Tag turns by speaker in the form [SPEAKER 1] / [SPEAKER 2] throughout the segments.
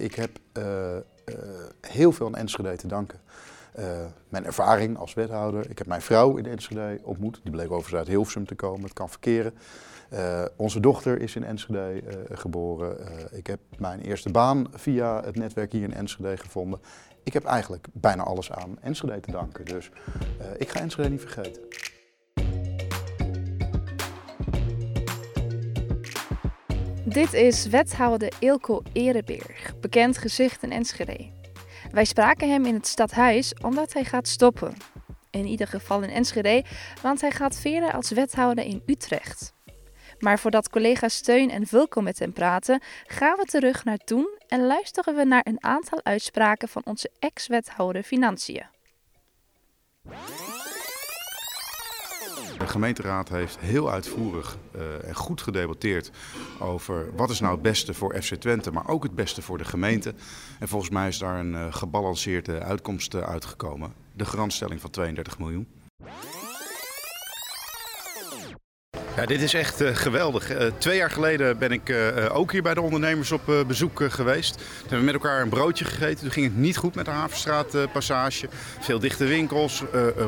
[SPEAKER 1] Ik heb uh, uh, heel veel aan Enschede te danken. Uh, mijn ervaring als wethouder. Ik heb mijn vrouw in Enschede ontmoet. Die bleek overigens uit Hilversum te komen. Het kan verkeren. onze dochter is in Enschede geboren. ik heb mijn eerste baan via het netwerk hier in Enschede gevonden. Ik heb eigenlijk bijna alles aan Enschede te danken. Dus ik ga Enschede niet vergeten.
[SPEAKER 2] Dit is wethouder Ilko Ereberg, bekend gezicht in Enschede. Wij spraken hem in het stadhuis omdat hij gaat stoppen. In ieder geval in Enschede, want hij gaat verder als wethouder in Utrecht. Maar voordat collega Steun en Vulko met hem praten, gaan we terug naar toen en luisteren we naar een aantal uitspraken van onze ex-wethouder Financiën.
[SPEAKER 3] De gemeenteraad heeft heel uitvoerig uh, en goed gedebatteerd over wat is nou het beste voor FC Twente, maar ook het beste voor de gemeente. En volgens mij is daar een uh, gebalanceerde uitkomst uh, uitgekomen. De garantstelling van 32 miljoen. Ja, dit is echt uh, geweldig. Uh, twee jaar geleden ben ik uh, ook hier bij de ondernemers op bezoek geweest. Toen hebben we met elkaar een broodje gegeten. Toen ging het niet goed met de Havenstraatpassage. Veel dichte winkels,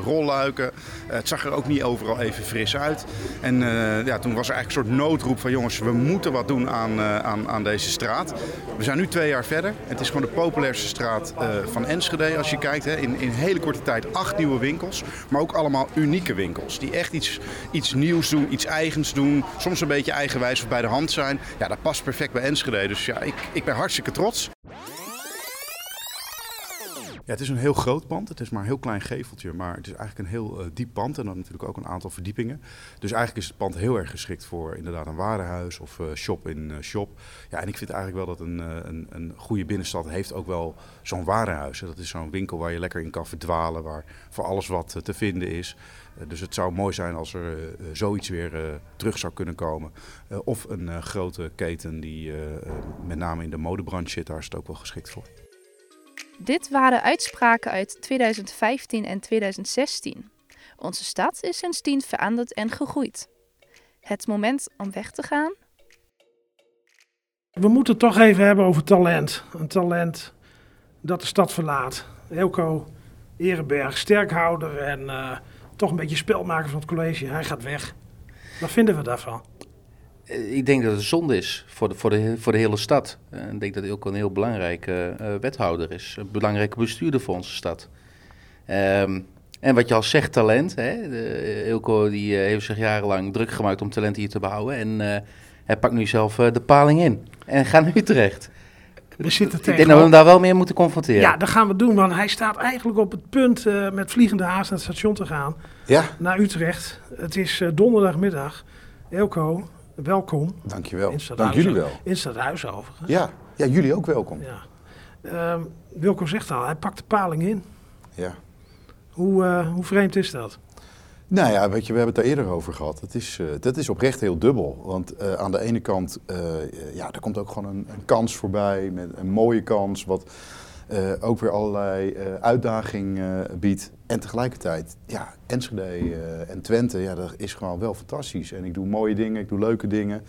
[SPEAKER 3] rolluiken. het zag er ook niet overal even fris uit. En ja, toen was er eigenlijk een soort noodroep van jongens, we moeten wat doen aan, aan, aan deze straat. We zijn nu twee jaar verder. Het is gewoon de populairste straat van Enschede als je kijkt. Hè. In, in hele korte tijd acht nieuwe winkels. Maar ook allemaal unieke winkels. Die echt iets, iets nieuws doen, iets eigens doen. Soms een beetje eigenwijs of bij de hand zijn. Ja, dat past perfect bij Enschede. Dus ja, ik, ik ben hartstikke trots. Ja, het is een heel groot pand. Het is maar een heel klein geveltje, maar het is eigenlijk een heel uh, diep pand. En dan natuurlijk ook een aantal verdiepingen. Dus eigenlijk is het pand heel erg geschikt voor inderdaad een warenhuis of uh, shop in uh, shop. Ja, en ik vind eigenlijk wel dat een, een, een goede binnenstad heeft ook wel zo'n warenhuis. Dat is zo'n winkel waar je lekker in kan verdwalen, waar voor alles wat te vinden is. Dus het zou mooi zijn als er zoiets weer terug zou kunnen komen. of een grote keten die met name in de modebranche zit, daar is het ook wel geschikt voor.
[SPEAKER 2] Dit waren uitspraken uit 2015 en 2016. Onze stad is sindsdien veranderd en gegroeid. Het moment om weg te gaan?
[SPEAKER 4] We moeten het toch even hebben over talent. Een talent dat de stad verlaat. Elko Erenberg, sterkhouder en uh, toch een beetje spelmaker van het college. Hij gaat weg. Wat vinden we daarvan?
[SPEAKER 5] Eh, ik denk dat het zonde is voor de, voor de, voor de hele stad. Eh, ik denk dat hij ook een heel belangrijke uh, wethouder is. Een belangrijke bestuurder voor onze stad. Um, en wat je al zegt, talent. Hè? De, Ilko die, uh, heeft zich jarenlang druk gemaakt om talent hier te behouden. En uh, hij pakt nu zelf de paling in. En gaat naar Utrecht.
[SPEAKER 4] We zitten
[SPEAKER 5] ik denk dat we hem daar wel meer moeten confronteren.
[SPEAKER 4] Ja, dat gaan we doen. Want hij staat eigenlijk op het punt met vliegende haast naar het station te gaan.
[SPEAKER 1] Ja.
[SPEAKER 4] Naar Utrecht. Het is donderdagmiddag. Elko, welkom.
[SPEAKER 1] Dankjewel. Dank jullie wel.
[SPEAKER 4] In Stadhuis overigens.
[SPEAKER 1] Ja. ja, jullie ook welkom.
[SPEAKER 4] Ja. Um, Wilco zegt al, hij pakt de paling in.
[SPEAKER 1] Ja.
[SPEAKER 4] Hoe, uh, hoe vreemd is dat?
[SPEAKER 1] Nou ja, weet je, we hebben het daar eerder over gehad. Het is, uh, dat is oprecht heel dubbel. Want uh, aan de ene kant, ja, er komt ook gewoon een, een, kans voorbij, met een mooie kans, wat ook weer allerlei uitdaging biedt. En tegelijkertijd, ja, Enschede uh, en Twente, ja, dat is gewoon wel fantastisch. En ik doe mooie dingen, ik doe leuke dingen.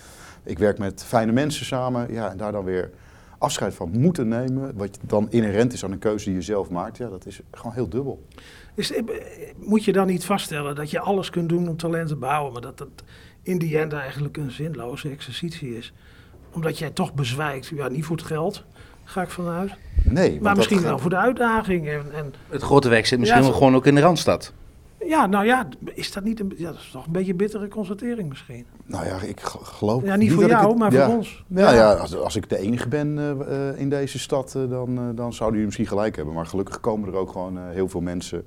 [SPEAKER 1] Ik werk met fijne mensen samen. Ja, en daar dan weer afscheid van moeten nemen, wat dan inherent is aan een keuze die je zelf maakt, ja, dat is gewoon heel dubbel.
[SPEAKER 4] Is, eh, moet je dan niet vaststellen dat je alles kunt doen om talent te bouwen, maar dat dat in die end eigenlijk een zinloze exercitie is? Omdat jij toch bezwijkt, ja, niet voor het geld, ga ik vanuit.
[SPEAKER 1] Nee.
[SPEAKER 4] Maar misschien wel voor de uitdaging. En, en
[SPEAKER 5] het grote werk zit misschien wel gewoon ook in de Randstad.
[SPEAKER 4] Ja, nou ja, is dat niet een, ja, dat is toch een beetje een bittere constatering misschien?
[SPEAKER 1] Nou ja, ik geloof
[SPEAKER 4] Ja, niet voor jou, maar voor ons.
[SPEAKER 1] Ja, ja. als, als, ik de enige ben uh, in deze stad, uh, dan, uh, dan zouden jullie misschien gelijk hebben. Maar gelukkig komen er ook gewoon heel veel mensen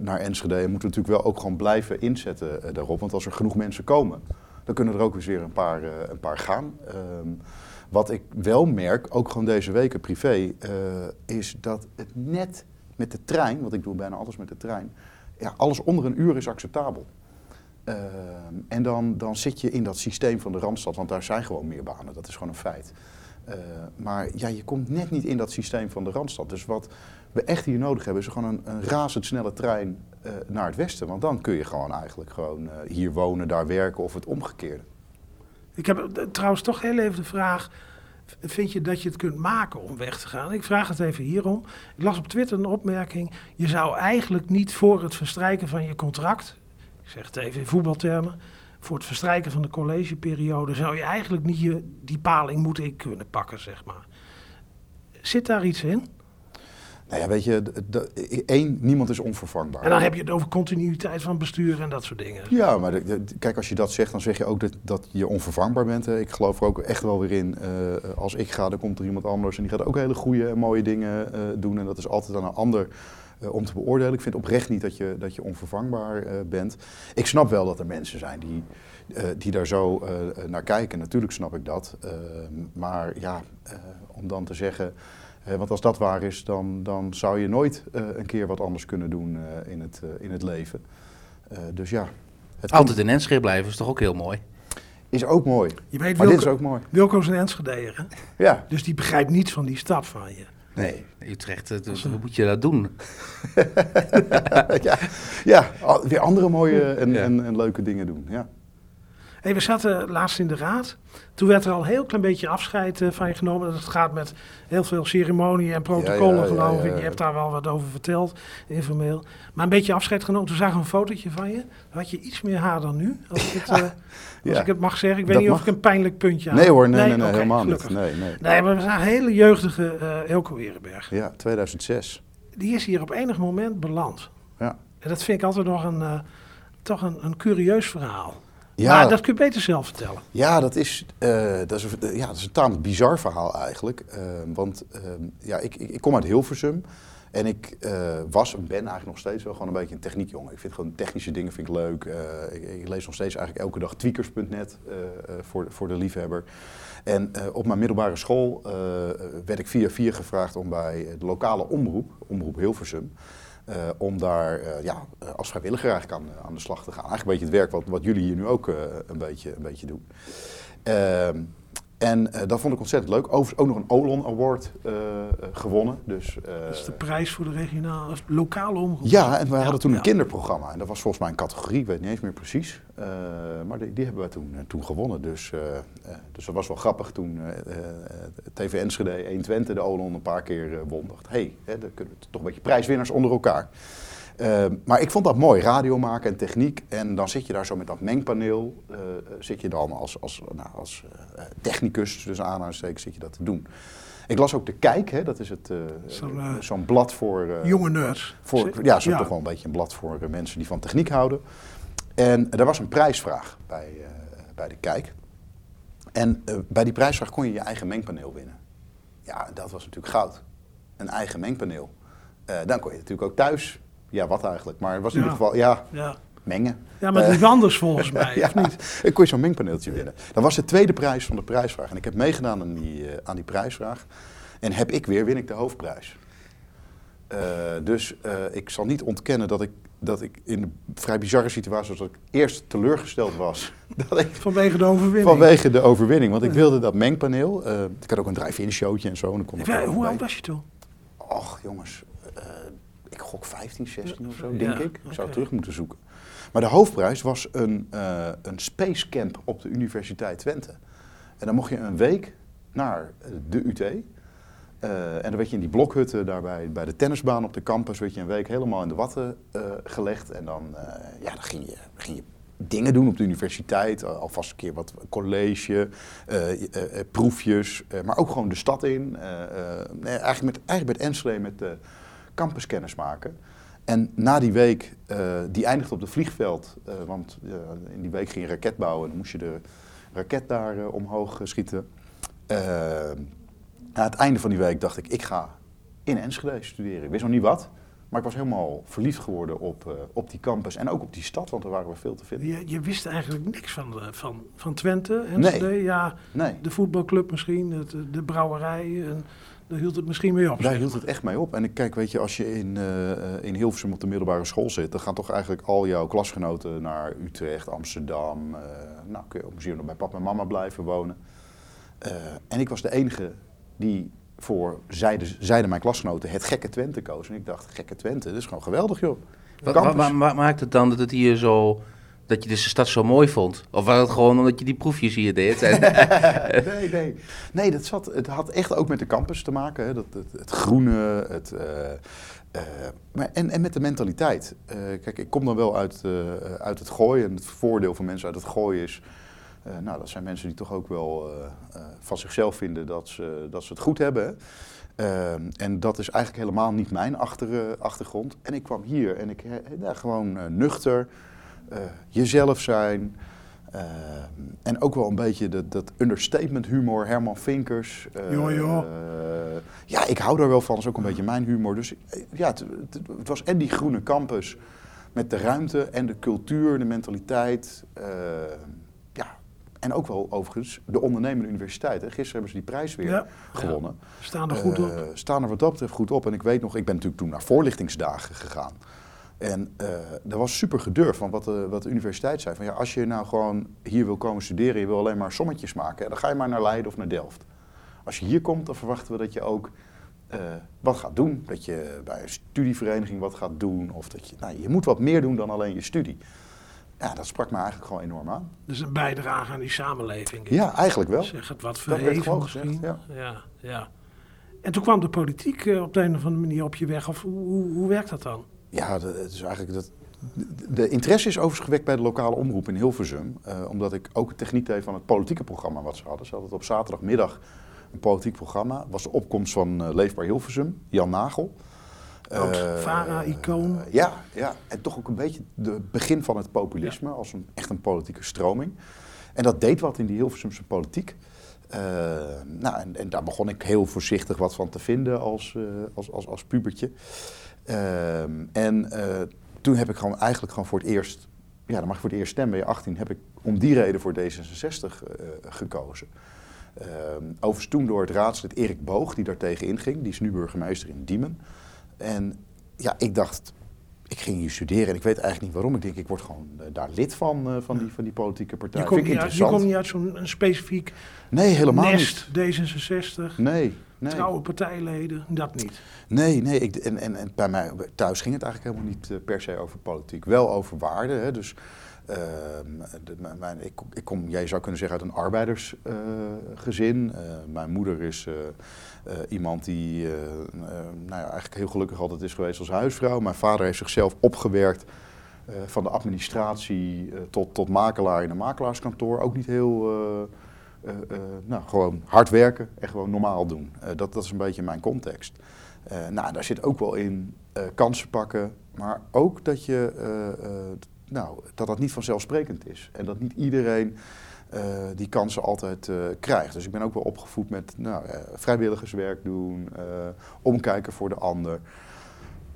[SPEAKER 1] naar Enschede. En moeten natuurlijk wel ook gewoon blijven inzetten daarop. Want als er genoeg mensen komen, dan kunnen er ook weer een paar, een paar gaan. Ehm, wat ik wel merk, ook gewoon deze weken privé, uh, is dat het net met de trein, want ik doe bijna alles met de trein, ja, alles onder een uur is acceptabel. Uh, en dan, dan zit je in dat systeem van de Randstad, want daar zijn gewoon meer banen, dat is gewoon een feit. Uh, maar ja, je komt net niet in dat systeem van de Randstad. Dus wat we echt hier nodig hebben, is gewoon een, een razendsnelle trein naar het westen. Want dan kun je gewoon eigenlijk gewoon hier wonen, daar werken of het omgekeerde.
[SPEAKER 4] Ik heb trouwens toch heel even de vraag. vind je dat je het kunt maken om weg te gaan? Ik vraag het even hierom. Ik las op Twitter een opmerking. Je zou eigenlijk niet voor het verstrijken van je contract, ik zeg het even in voetbaltermen, voor het verstrijken van de collegeperiode, zou je eigenlijk niet je, die paling moeten in kunnen pakken, zeg maar. Zit daar iets in?
[SPEAKER 1] Nou ja, weet je, één, niemand is onvervangbaar.
[SPEAKER 4] En dan heb je het over continuïteit van bestuur en dat soort dingen.
[SPEAKER 1] Ja, maar de- de- kijk, als je dat zegt, dan zeg je ook dat, dat je onvervangbaar bent. hè. Ik geloof er ook echt wel weer in. eh, als ik ga, dan komt er iemand anders en die gaat ook hele goede en mooie dingen eh, doen. En dat is altijd aan een ander eh, om te beoordelen. Ik vind oprecht niet dat je, dat je onvervangbaar bent. Ik snap wel dat er mensen zijn die, die daar zo naar kijken. Natuurlijk snap ik dat. Eh, maar ja, om dan te zeggen. Eh, want als dat waar is, dan, dan zou je nooit eh, een keer wat anders kunnen doen eh, in, het, eh, in het leven. Eh, dus ja. Het komt-
[SPEAKER 5] Altijd in Enschede blijven is toch ook heel mooi?
[SPEAKER 1] is ook mooi.
[SPEAKER 4] Je weet,
[SPEAKER 1] Maar dit is ook mooi.
[SPEAKER 4] Wilco is een Enschedeer, hè?
[SPEAKER 1] Ja.
[SPEAKER 4] Dus die begrijpt niets van die stap van je.
[SPEAKER 5] Nee, Utrecht, dus hoe moet je dat doen?
[SPEAKER 1] ja. ja, weer andere mooie en,
[SPEAKER 5] Ja.
[SPEAKER 1] en, en leuke dingen doen. Ja.
[SPEAKER 4] Hey, we zaten laatst in de raad. Toen werd er al een heel klein beetje afscheid eh, van je genomen. Dat gaat met heel veel ceremonie en protocollen,
[SPEAKER 1] Ja, ja, ja,
[SPEAKER 4] geloof
[SPEAKER 1] ja,
[SPEAKER 4] ik. Je hebt daar wel wat over verteld, informeel. Maar een beetje afscheid genomen. Toen zagen we een fotootje van je. Dan had je iets meer haar dan nu, als ik het, eh, als ik het mag zeggen. Ik weet
[SPEAKER 1] Dat
[SPEAKER 4] niet of ik een pijnlijk puntje had.
[SPEAKER 1] Nee hoor, nee, nee, nee, helemaal
[SPEAKER 4] gelukkig.
[SPEAKER 1] niet. Nee, nee.
[SPEAKER 4] Nee, maar we zagen een hele jeugdige eh Elko Werenberg.
[SPEAKER 1] Ja, 2006.
[SPEAKER 4] Die is hier op enig moment beland.
[SPEAKER 1] Ja.
[SPEAKER 4] En dat vind ik altijd nog een, toch een, een curieus verhaal.
[SPEAKER 1] Ja,
[SPEAKER 4] Maar dat kun je beter zelf vertellen.
[SPEAKER 1] ja, dat is, eh, dat, is, een- ja, dat is een tamelijk bizar verhaal eigenlijk. Eh, want eh, ja, ik, ik, ik kom uit Hilversum. En ik eh, was en ben eigenlijk nog steeds wel gewoon een beetje een techniekjongen. Ik vind gewoon technische dingen vind ik leuk. Eh, ik, ik lees nog steeds eigenlijk elke dag tweakers.net eh, eh, voor, de- voor de liefhebber. En eh, op mijn middelbare school eh, werd ik via via gevraagd om bij de lokale omroep, Omroep Hilversum, eh, om daar eh, ja, eh, als vrijwilliger eigenlijk aan, aan de slag te gaan. Eigenlijk een beetje het werk wat, wat jullie hier nu ook een, beetje, een beetje doen. En eh, dat vond ik ontzettend leuk. Overigens ook nog een Olon Award eh, eh, gewonnen. Dus,
[SPEAKER 4] Dat is de prijs voor de regionale, lokale omroep.
[SPEAKER 1] ja, en we
[SPEAKER 4] Ja,
[SPEAKER 1] hadden toen
[SPEAKER 4] ja.
[SPEAKER 1] een kinderprogramma. En dat was volgens mij een categorie, ik weet niet eens meer precies. Maar die, die hebben wij toen, toen gewonnen. Dus, dus dat was wel grappig toen TV Enschede 120 de Olon een paar keer won. dacht, hé, hey, dan kunnen we toch een beetje prijswinnaars onder elkaar. Eh, maar ik vond dat mooi, radio maken en techniek. En dan zit je daar zo met dat mengpaneel. eh, eh, zit je dan als, als, nou, als eh, technicus, dus aanhalingstekens, zit je dat te doen. Ik las ook de Kijk, hè, dat is het,
[SPEAKER 4] Zo'n,
[SPEAKER 1] zo'n blad voor... eh,
[SPEAKER 4] Jonge nerds.
[SPEAKER 1] voor, ja, ook toch wel een beetje een blad voor mensen die van techniek houden. En er was een prijsvraag bij, bij de Kijk. En bij die prijsvraag kon je je eigen mengpaneel winnen. Ja, dat was natuurlijk goud. Een eigen mengpaneel. Dan kon je natuurlijk ook thuis. Ja, wat eigenlijk? Maar het was in ieder geval, ja,
[SPEAKER 4] Ja.
[SPEAKER 1] mengen.
[SPEAKER 4] ja, maar het is anders volgens mij,
[SPEAKER 1] ja,
[SPEAKER 4] of niet?
[SPEAKER 1] dan kon je zo'n mengpaneeltje winnen. Dat was de tweede prijs van de prijsvraag. En ik heb meegedaan aan die, eh, aan die prijsvraag. En heb ik weer, win ik de hoofdprijs. Eh, dus eh, ik zal niet ontkennen dat ik, dat ik in een vrij bizarre situatie was... dat ik eerst teleurgesteld was dat ik
[SPEAKER 4] Vanwege de overwinning.
[SPEAKER 1] vanwege de overwinning. Want ik wilde dat mengpaneel. eh, ik had ook een drive-in showtje en zo. En dan kon ik
[SPEAKER 4] Ja, hoe oud was je toen?
[SPEAKER 1] Och jongens, eh, ik gok 15, 16 of zo, denk ik. Ik zou het terug moeten zoeken. Maar de hoofdprijs was een, eh een space camp op de Universiteit Twente. En dan mocht je een week naar de UT. Eh, en dan werd je in die blokhutten daarbij bij de tennisbaan op de campus, werd je een week helemaal in de watten eh, gelegd. En dan, ja, dan ging, je, ging je dingen doen op de universiteit, al- alvast een keer wat college, proefjes, maar ook gewoon de stad in. nee, eigenlijk, met, eigenlijk met Enschede met de campus kennis maken. En na die week, eh, die eindigde op het vliegveld, eh, want in die week ging je raket bouwen en dan moest je de raket daar eh, omhoog schieten. Aan het einde van die week dacht ik, ik ga in Enschede studeren. Ik wist nog niet wat, maar ik was helemaal verliefd geworden op, op die campus en ook op die stad, want er waren we veel te vinden.
[SPEAKER 4] Je, je wist eigenlijk niks van, de- van, van Twente, Enschede. Ja,
[SPEAKER 1] Nee,
[SPEAKER 4] de voetbalclub misschien, het, de brouwerij. En daar hield het misschien mee op.
[SPEAKER 1] daar hield het echt mee op. En ik kijk, weet je, als je in, eh, eh, in Hilversum op de middelbare school zit, dan gaan toch eigenlijk al jouw klasgenoten naar Utrecht, Amsterdam. eh, nou, kun je ook misschien nog bij papa en mama blijven wonen. Eh, en ik was de enige die voor, zeiden, zeiden mijn klasgenoten, het gekke Twente koos. En ik dacht, gekke Twente, dat is gewoon geweldig joh.
[SPEAKER 5] Wat, wat maakt het dan dat het hier zo Dat je dus de stad zo mooi vond? Of was het gewoon omdat je die proefjes hier deed?
[SPEAKER 1] nee, nee. Nee, dat zat, het had echt ook met de campus te maken. Hè. Dat, het, het groene, het, uh, uh, maar, en, en met de mentaliteit. Uh, kijk, ik kom dan wel uit, uit het gooien. En het voordeel van mensen uit het gooien is... nou, dat zijn mensen die toch ook wel van zichzelf vinden dat ze, dat ze het goed hebben. En dat is eigenlijk helemaal niet mijn achter, achtergrond. En ik kwam hier en ik ja, gewoon nuchter, jezelf zijn... Uh, en ook wel een beetje dat, dat understatement humor, Herman Vinkers.
[SPEAKER 4] Uh, jo, jo.
[SPEAKER 1] ja, ik hou daar wel van, dat is ook een beetje mijn humor. Dus ja, het, het, het, was en die groene campus met de ruimte en de cultuur, de mentaliteit. Ja, en ook wel overigens de ondernemende universiteit. Hè. Gisteren hebben ze die prijs weer ja, gewonnen.
[SPEAKER 4] Ja. Staan er goed op.
[SPEAKER 1] Staan er wat dat betreft goed op. En ik weet nog, ik ben natuurlijk toen naar voorlichtingsdagen gegaan. En uh, dat was super gedurfd, van wat de, wat de universiteit zei. Van ja, als je nou gewoon hier wil komen studeren, je wil alleen maar sommetjes maken, dan ga je maar naar Leiden of naar Delft. Als je hier komt, dan verwachten we dat je ook uh, wat gaat doen. Dat je bij een studievereniging wat gaat doen. Of dat je, nou, je moet wat meer doen dan alleen je studie. Ja, dat sprak me eigenlijk gewoon enorm aan.
[SPEAKER 4] Dus een bijdrage aan die samenleving.
[SPEAKER 1] Ja, eigenlijk wel.
[SPEAKER 4] Zeg het wat verheven misschien.
[SPEAKER 1] Gezegd,
[SPEAKER 4] ja. ja. Ja, En toen kwam de politiek uh, op de een of andere manier op je weg. Of hoe, hoe werkt dat dan?
[SPEAKER 1] Ja, het is eigenlijk dat. De interesse is overigens gewekt bij de lokale omroep in Hilversum. Uh, omdat ik ook het techniek deed van het politieke programma wat ze hadden. Ze hadden op zaterdagmiddag een politiek programma. was de opkomst van uh, Leefbaar Hilversum, Jan Nagel.
[SPEAKER 4] Oud uh, VARA-icoon.
[SPEAKER 1] ja, ja, en toch ook een beetje het begin van het populisme. Ja. Als een, echt een politieke stroming. En dat deed wat in die Hilversumse politiek. nou, en, en, daar begon ik heel voorzichtig wat van te vinden als, als, als, als pubertje. Uh, en uh, toen heb ik gewoon eigenlijk gewoon voor het eerst, ja, dan mag je voor het eerst stemmen, bij je 18, heb ik om die reden voor D66 uh, gekozen. Uh, overigens toen door het raadslid Erik Boog, die daar tegen inging. Die is nu burgemeester in Diemen. En ja, ik dacht, ik ging hier studeren en ik weet eigenlijk niet waarom. Ik denk, ik word gewoon uh, daar lid van, uh, van, die, van die politieke partij.
[SPEAKER 4] Je komt niet, niet uit zo'n specifiek
[SPEAKER 1] nee, helemaal
[SPEAKER 4] nest,
[SPEAKER 1] niet.
[SPEAKER 4] D66.
[SPEAKER 1] Nee, nee.
[SPEAKER 4] Trouwe partijleden, dat niet.
[SPEAKER 1] Nee, nee. Ik, en, en, en bij mij thuis ging het eigenlijk helemaal niet uh, per se over politiek. Wel over waarden. Hè, dus de, mijn, ik, ik, kom, jij zou kunnen zeggen, uit een arbeidersgezin. mijn moeder is uh, iemand die nou ja, eigenlijk heel gelukkig altijd is geweest als huisvrouw. Mijn vader heeft zichzelf opgewerkt van de administratie tot, tot makelaar in een makelaarskantoor. Ook niet heel, nou, gewoon hard werken en gewoon normaal doen. dat, dat is een beetje mijn context. nou, daar zit ook wel in kansen pakken, maar ook dat je, nou, dat dat niet vanzelfsprekend is. En dat niet iedereen die kansen altijd krijgt. Dus ik ben ook wel opgevoed met nou, vrijwilligerswerk doen, omkijken voor de ander.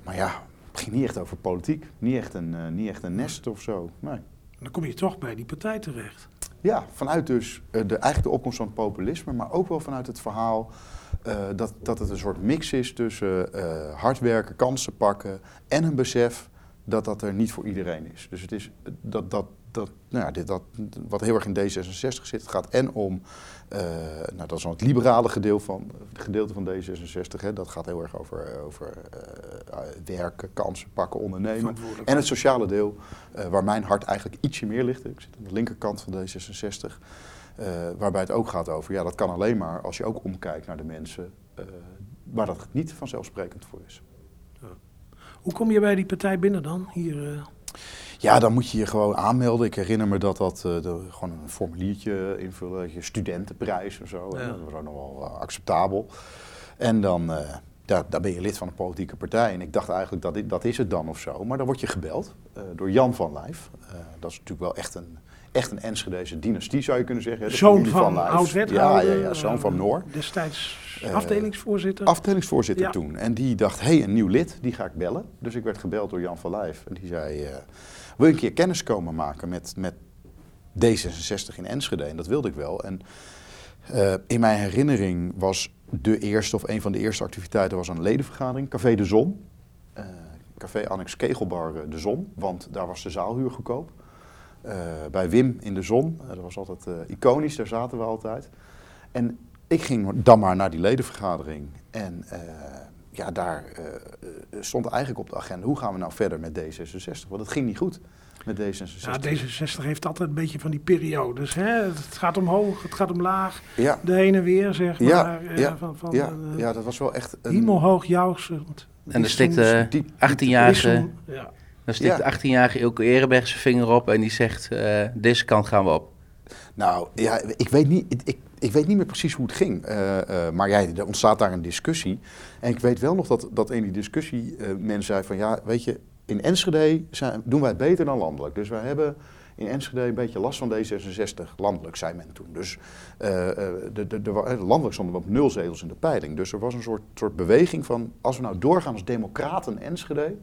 [SPEAKER 1] Maar ja, het ging niet echt over politiek, niet echt een, niet echt een nest of zo. Nee.
[SPEAKER 4] Dan kom je toch bij die partij terecht.
[SPEAKER 1] Ja, vanuit dus de, eigenlijk de opkomst van het populisme, maar ook wel vanuit het verhaal dat, dat het een soort mix is tussen hard werken, kansen pakken en een besef dat dat er niet voor iedereen is. Dus het is dat, dat, dat, nou ja, dit, dat, wat heel erg in D66 zit. Het gaat en om, uh, nou, dat is dan het liberale gedeelte van, gedeelte van D66. Hè, dat gaat heel erg over, over uh, werken, kansen pakken, ondernemen. En het sociale deel, uh, waar mijn hart eigenlijk ietsje meer ligt. Ik zit aan de linkerkant van D66. waarbij het ook gaat over, ja, dat kan alleen maar als je ook omkijkt naar de mensen waar dat niet vanzelfsprekend voor is.
[SPEAKER 4] Hoe kom je bij die partij binnen dan? Hier,
[SPEAKER 1] ja, dan moet je je gewoon aanmelden. Ik herinner me dat dat uh, de, gewoon een formuliertje invullen, je studentenprijs of zo. Ja. Dat was ook nog wel uh, acceptabel. En dan, uh, daar, daar, ben je lid van een politieke partij. En ik dacht eigenlijk dat dat is het dan of zo. Maar dan word je gebeld door Jan van Lijf. dat is natuurlijk wel echt een, echt een Enschedeze dynastie zou je kunnen zeggen.
[SPEAKER 4] Zoon van, van oud-wethouder.
[SPEAKER 1] Ja, ja, ja, zoon van Noor.
[SPEAKER 4] Destijds afdelingsvoorzitter.
[SPEAKER 1] Afdelingsvoorzitter ja. toen. En die dacht, hé, hey, een nieuw lid, die ga ik bellen. Dus ik werd gebeld door Jan van Lijf. En die zei, wil je een keer kennis komen maken met, met D66 in Enschede? En dat wilde ik wel. En uh, in mijn herinnering was de eerste of een van de eerste activiteiten was een ledenvergadering, Café de Zon. Uh, Café Annex Kegelbar De Zon, want daar was de zaalhuur goedkoop. Bij Wim in de Zon, dat was altijd iconisch, daar zaten we altijd. En ik ging dan maar naar die ledenvergadering. En ja, daar eh, eh, stond eigenlijk op de agenda, hoe gaan we nou verder met D66? Want het ging niet goed met D66.
[SPEAKER 4] Ja, D66 heeft altijd een beetje van die periodes. Hè? Het gaat omhoog, het gaat omlaag,
[SPEAKER 1] ja,
[SPEAKER 4] de heen en weer, zeg
[SPEAKER 1] Ja,
[SPEAKER 4] maar. eh,
[SPEAKER 1] ja,
[SPEAKER 4] van, van,
[SPEAKER 1] ja,
[SPEAKER 4] eh,
[SPEAKER 1] ja, dat was wel echt een...
[SPEAKER 4] Hemelhoog jouwsend.
[SPEAKER 5] En er stikt de
[SPEAKER 1] diep-
[SPEAKER 5] 18-jarige
[SPEAKER 4] Ja.
[SPEAKER 5] dan stikt
[SPEAKER 1] Ja.
[SPEAKER 5] de 18-jarige Ilke Ereberg zijn vinger op en die zegt, eh, deze kant gaan we op.
[SPEAKER 1] Nou, ja, ik weet niet, ik, ik weet niet meer precies hoe het ging. Eh, eh, maar ja, er ontstaat daar een discussie. En ik weet wel nog dat, dat in die discussie eh men zei van... Ja, weet je, in Enschede zijn, doen wij het beter dan landelijk. Dus wij hebben in Enschede een beetje last van D66. Landelijk, zei men toen. Dus de, de, de, landelijk stonden we op nul zetels in de peiling. Dus er was een soort, soort beweging van... Als we nou doorgaan als democraten Enschede...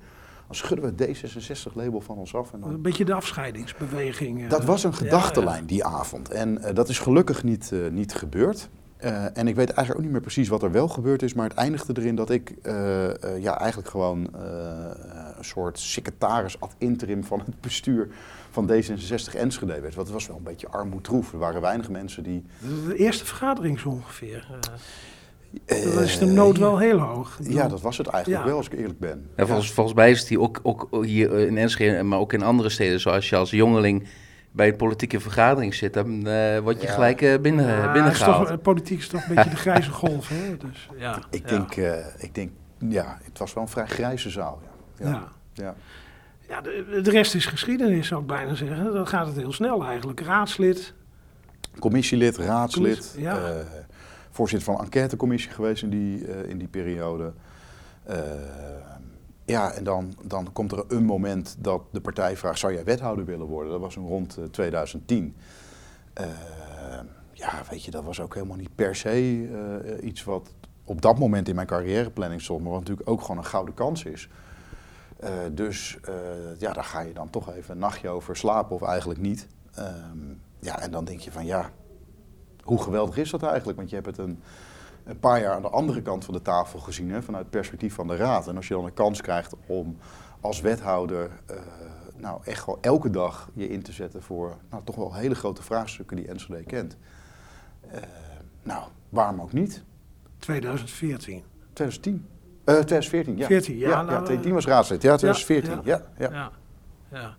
[SPEAKER 1] dan schudden we het D66-label van ons af. En dan
[SPEAKER 4] Een beetje de afscheidingsbeweging. eh.
[SPEAKER 1] dat was een gedachtenlijn die avond. En eh, dat is gelukkig niet, eh, niet gebeurd. En ik weet eigenlijk ook niet meer precies wat er wel gebeurd is. Maar het eindigde erin dat ik ja, eigenlijk gewoon een soort secretaris ad interim van het bestuur van D66 Enschede werd. Want het was wel een beetje armoedroef. Er waren weinig mensen die...
[SPEAKER 4] De eerste vergadering zo ongeveer. Eh.
[SPEAKER 1] eh,
[SPEAKER 4] dan is de nood wel heel hoog.
[SPEAKER 1] Ja, dat was het eigenlijk
[SPEAKER 4] Ja.
[SPEAKER 1] wel, als ik eerlijk ben.
[SPEAKER 5] En volgens, volgens mij is het hier ook, ook hier in Enschede, maar ook in andere steden, zoals je als jongeling bij een politieke vergadering zit, dan eh, word je
[SPEAKER 1] Ja.
[SPEAKER 5] gelijk eh, binnen,
[SPEAKER 4] ja, het is toch, eh, politiek is toch een beetje de grijze golf. Hè? Dus, ja,
[SPEAKER 1] Ik,
[SPEAKER 4] ja.
[SPEAKER 1] denk, eh, ik denk, ja, het was wel een vrij grijze zaal. Ja.
[SPEAKER 4] Ja.
[SPEAKER 1] Ja. Ja.
[SPEAKER 4] Ja, de, de rest is geschiedenis, zou ik bijna zeggen. Dan gaat het heel snel eigenlijk. Raadslid.
[SPEAKER 1] Commissielid, raadslid,
[SPEAKER 4] Commissie- ja.
[SPEAKER 1] Voorzitter van een enquêtecommissie geweest in die, eh, in die periode. Eh, ja, en dan, dan komt er een moment dat de partij vraagt, zou jij wethouder willen worden? Dat was rond eh, 2010. Eh, ja, weet je, dat was ook helemaal niet per se iets wat op dat moment in mijn carrièreplanning stond, maar wat natuurlijk ook gewoon een gouden kans is. Dus ja, daar ga je dan toch even een nachtje over slapen of eigenlijk niet. Ehm, ja, en dan denk je van ja, hoe geweldig is dat eigenlijk? Want je hebt het een, een paar jaar aan de andere kant van de tafel gezien, hè, vanuit het perspectief van de raad. En als je dan een kans krijgt om als wethouder eh, nou echt gewoon elke dag je in te zetten voor nou, toch wel hele grote vraagstukken die Enschede kent. Eh, nou, waarom ook niet?
[SPEAKER 4] 2014.
[SPEAKER 1] 2010. Eh 2014, ja.
[SPEAKER 4] 14, ja,
[SPEAKER 1] ja,
[SPEAKER 4] nou,
[SPEAKER 1] 2010 was raadslid. Ja, 2014.
[SPEAKER 4] ja.
[SPEAKER 1] Ja, ja.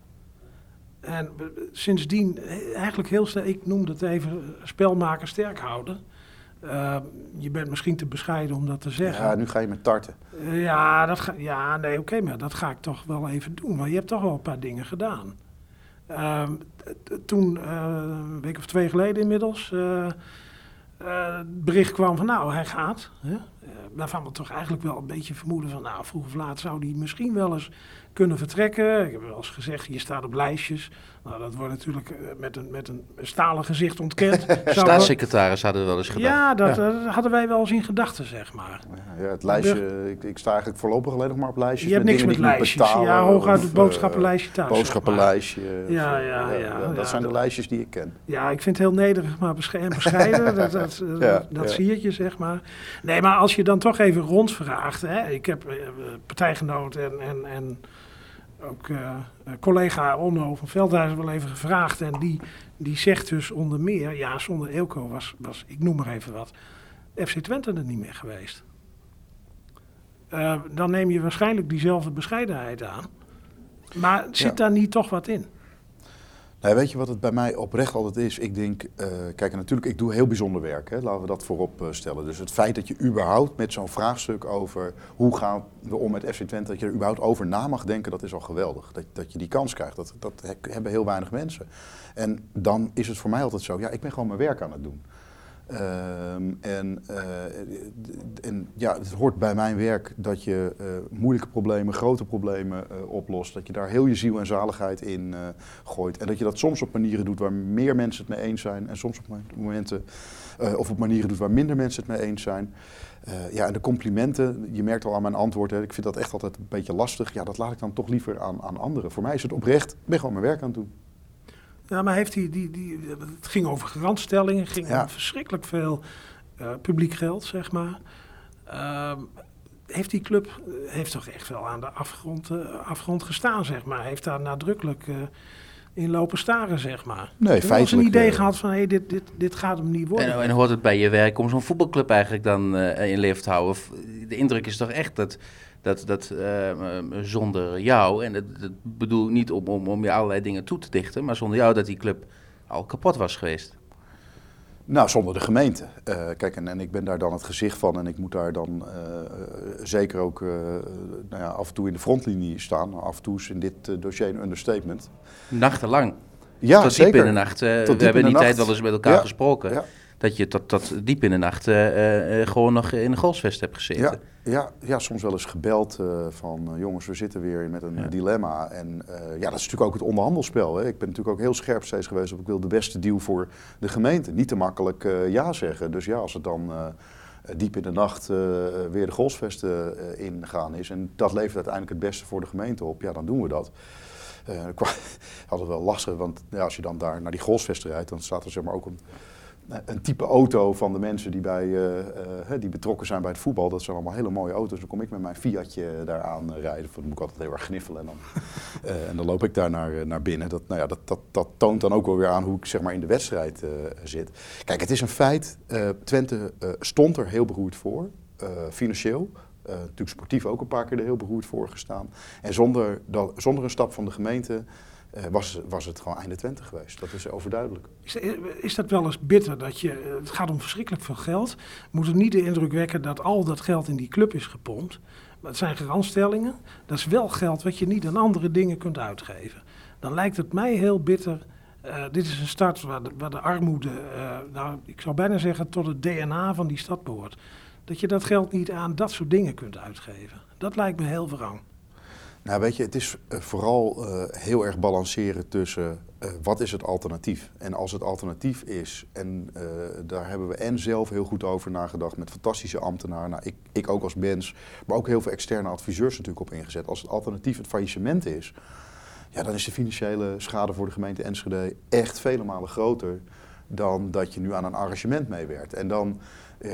[SPEAKER 4] En sindsdien, eigenlijk heel snel, ik noemde het even eh, spelmaker sterk houden. Eh, je bent misschien te bescheiden om dat te zeggen.
[SPEAKER 1] Ja, nu ga je met tarten.
[SPEAKER 4] Eh, ja, dat ga, ja, nee, oké, maar dat ga ik toch wel even doen. Maar je hebt toch wel een paar dingen gedaan. Ehm, toen, eh, een week of twee geleden inmiddels, het bericht kwam van nou, hij gaat. Hè? Eh, waarvan we toch eigenlijk wel een beetje vermoeden van nou, vroeg of laat zou hij misschien wel eens kunnen vertrekken. Ik heb wel eens gezegd, je staat op lijstjes. Nou, dat wordt natuurlijk eh, met een, met een stalen gezicht ontkend.
[SPEAKER 5] Staatssecretaris hadden we wel eens gedaan.
[SPEAKER 4] ja, dat, eh, hadden wij wel eens in gedachten, zeg maar.
[SPEAKER 1] Ja, het lijstje, ik, ik sta eigenlijk voorlopig alleen nog maar op lijstjes.
[SPEAKER 4] Je hebt niks met
[SPEAKER 1] dingen die ik moet
[SPEAKER 4] lijstjes.
[SPEAKER 1] betalen
[SPEAKER 4] Ja, hooguit het
[SPEAKER 1] eh,
[SPEAKER 4] boodschappenlijstje thuis. zeg maar.
[SPEAKER 1] boodschappenlijstje.
[SPEAKER 4] Ja,
[SPEAKER 1] eh,
[SPEAKER 4] ja, ja,
[SPEAKER 1] Dat
[SPEAKER 4] ja,
[SPEAKER 1] zijn de
[SPEAKER 4] dat-
[SPEAKER 1] lijstjes die ik ken.
[SPEAKER 4] Ja, ik vind het heel nederig, maar besche- en bescheiden. dat dat,
[SPEAKER 1] Ja,
[SPEAKER 4] dat
[SPEAKER 1] ja.
[SPEAKER 4] zie je, zeg maar. Nee, maar als je dan toch even rondvraagt. Hè, ik heb eh, partijgenoot en, en, en ook eh, collega Onno van Veldhuizen wel even gevraagd. En die, die zegt dus onder meer, ja, zonder Eelco was, was, ik noem maar even wat, FC Twente er niet meer geweest. Eh, dan neem je waarschijnlijk diezelfde bescheidenheid aan. Maar zit
[SPEAKER 1] Ja.
[SPEAKER 4] daar niet toch wat in?
[SPEAKER 1] Nee, weet je wat het bij mij oprecht altijd is? Ik denk, eh, kijk, natuurlijk, ik doe heel bijzonder werk. Hè? Laten we dat voorop eh, stellen. Dus het feit dat je überhaupt met zo'n vraagstuk over hoe gaan we om met FC Twente, dat je er überhaupt over na mag denken, dat is al geweldig. Dat, dat je die kans krijgt, dat, dat he- hebben heel weinig mensen. En dan is het voor mij altijd zo, ja, ik ben gewoon mijn werk aan het doen. Ehm, en, eh, en ja, het hoort bij mijn werk dat je eh, moeilijke problemen, grote problemen eh, oplost. Dat je daar heel je ziel en zaligheid in gooit. En dat je dat soms op manieren doet waar meer mensen het mee eens zijn. En soms op momenten, of op manieren doet waar minder mensen het mee eens zijn. Ja, en de complimenten, je merkt al aan mijn antwoord, ik vind dat echt altijd een beetje lastig. Ja, dat laat ik dan toch liever aan, aan anderen. Voor mij is het oprecht, ik ben gewoon mijn werk aan het doen.
[SPEAKER 4] Ja, maar heeft hij die, die, het ging over garantstellingen, het ging
[SPEAKER 1] Ja.
[SPEAKER 4] om verschrikkelijk veel eh, publiek geld, zeg maar. Ehm, heeft die club eh, heeft toch echt wel aan de afgrond, eh, afgrond gestaan, zeg maar. Heeft daar nadrukkelijk eh, in lopen staren, zeg maar.
[SPEAKER 1] Nee,
[SPEAKER 4] eens
[SPEAKER 1] feitelijk,
[SPEAKER 4] een idee
[SPEAKER 1] eh,
[SPEAKER 4] gehad van, hé, dit, dit, dit gaat hem niet worden.
[SPEAKER 5] En, en hoort het bij je werk om zo'n voetbalclub eigenlijk dan eh, in leven te houden? Of, De indruk is toch echt dat, dat, dat eh, eh, zonder jou, en dat, dat bedoel ik niet om, om, om je allerlei dingen toe te dichten, maar zonder jou dat die club al kapot was geweest.
[SPEAKER 1] Nou, zonder de gemeente. Eh, kijk, en, en ik ben daar dan het gezicht van en ik moet daar dan zeker ook nou ja, af en toe in de frontlinie staan. Af en toe is in dit dossier een understatement.
[SPEAKER 5] Nachtenlang.
[SPEAKER 1] Ja,
[SPEAKER 5] tot
[SPEAKER 1] zeker.
[SPEAKER 5] diep in de nacht. we hebben die tijd wel eens met elkaar
[SPEAKER 1] Ja,
[SPEAKER 5] gesproken.
[SPEAKER 1] ja.
[SPEAKER 5] Dat je tot, tot diep in de nacht eh, eh, eh, gewoon nog in een golfsvest hebt gezeten.
[SPEAKER 1] Ja, ja, ja, soms wel eens gebeld van jongens, we zitten weer met een
[SPEAKER 5] Ja.
[SPEAKER 1] dilemma. En ja, dat is natuurlijk ook het onderhandelspel. Hè. Ik ben natuurlijk ook heel scherp steeds geweest op ik wil de beste deal voor de gemeente. Niet te makkelijk ja zeggen. Dus ja, als het dan diep in de nacht weer de golfsvesten ingaan is en dat levert uiteindelijk het beste voor de gemeente op, ja, dan doen we dat. Ik had het wel lastig, want ja, als je dan daar naar die golfsvesten rijdt, dan staat er zeg maar ook een, een type auto van de mensen die, bij, eh, eh, die betrokken zijn bij het voetbal. Dat zijn allemaal hele mooie auto's. Dan kom ik met mijn Fiatje daar aan eh, rijden. Dan moet ik altijd heel erg gniffelen. En dan, en dan loop ik daar naar, naar binnen. Dat, nou ja, dat, dat, dat toont dan ook wel weer aan hoe ik zeg maar, in de wedstrijd zit. Kijk, het is een feit. Twente stond er heel beroerd voor. financieel. Natuurlijk sportief ook een paar keer er heel beroerd voor gestaan. En zonder, dat, zonder een stap van de gemeente was, was het gewoon einde Twente geweest. Dat is overduidelijk.
[SPEAKER 4] Is, is dat wel eens bitter? Dat je, het gaat om verschrikkelijk veel geld. Moet het niet de indruk wekken dat al dat geld in die club is gepompt. Maar het zijn garantstellingen. Dat is wel geld wat je niet aan andere dingen kunt uitgeven. Dan lijkt het mij heel bitter. eh, dit is een stad waar de, waar de armoede, eh, nou, ik zou bijna zeggen, tot het DNA van die stad behoort. Dat je dat geld niet aan dat soort dingen kunt uitgeven. Dat lijkt me heel wrang.
[SPEAKER 1] Nou, weet je, het is eh, vooral eh, heel erg balanceren tussen eh, wat is het alternatief. En als het alternatief is, en daar hebben we en zelf heel goed over nagedacht met fantastische ambtenaren, nou, ik, ik ook als mens, maar ook heel veel externe adviseurs natuurlijk op ingezet. Als het alternatief het faillissement is, ja, dan is de financiële schade voor de gemeente Enschede echt vele malen groter dan dat je nu aan een arrangement meewerkt. En dan,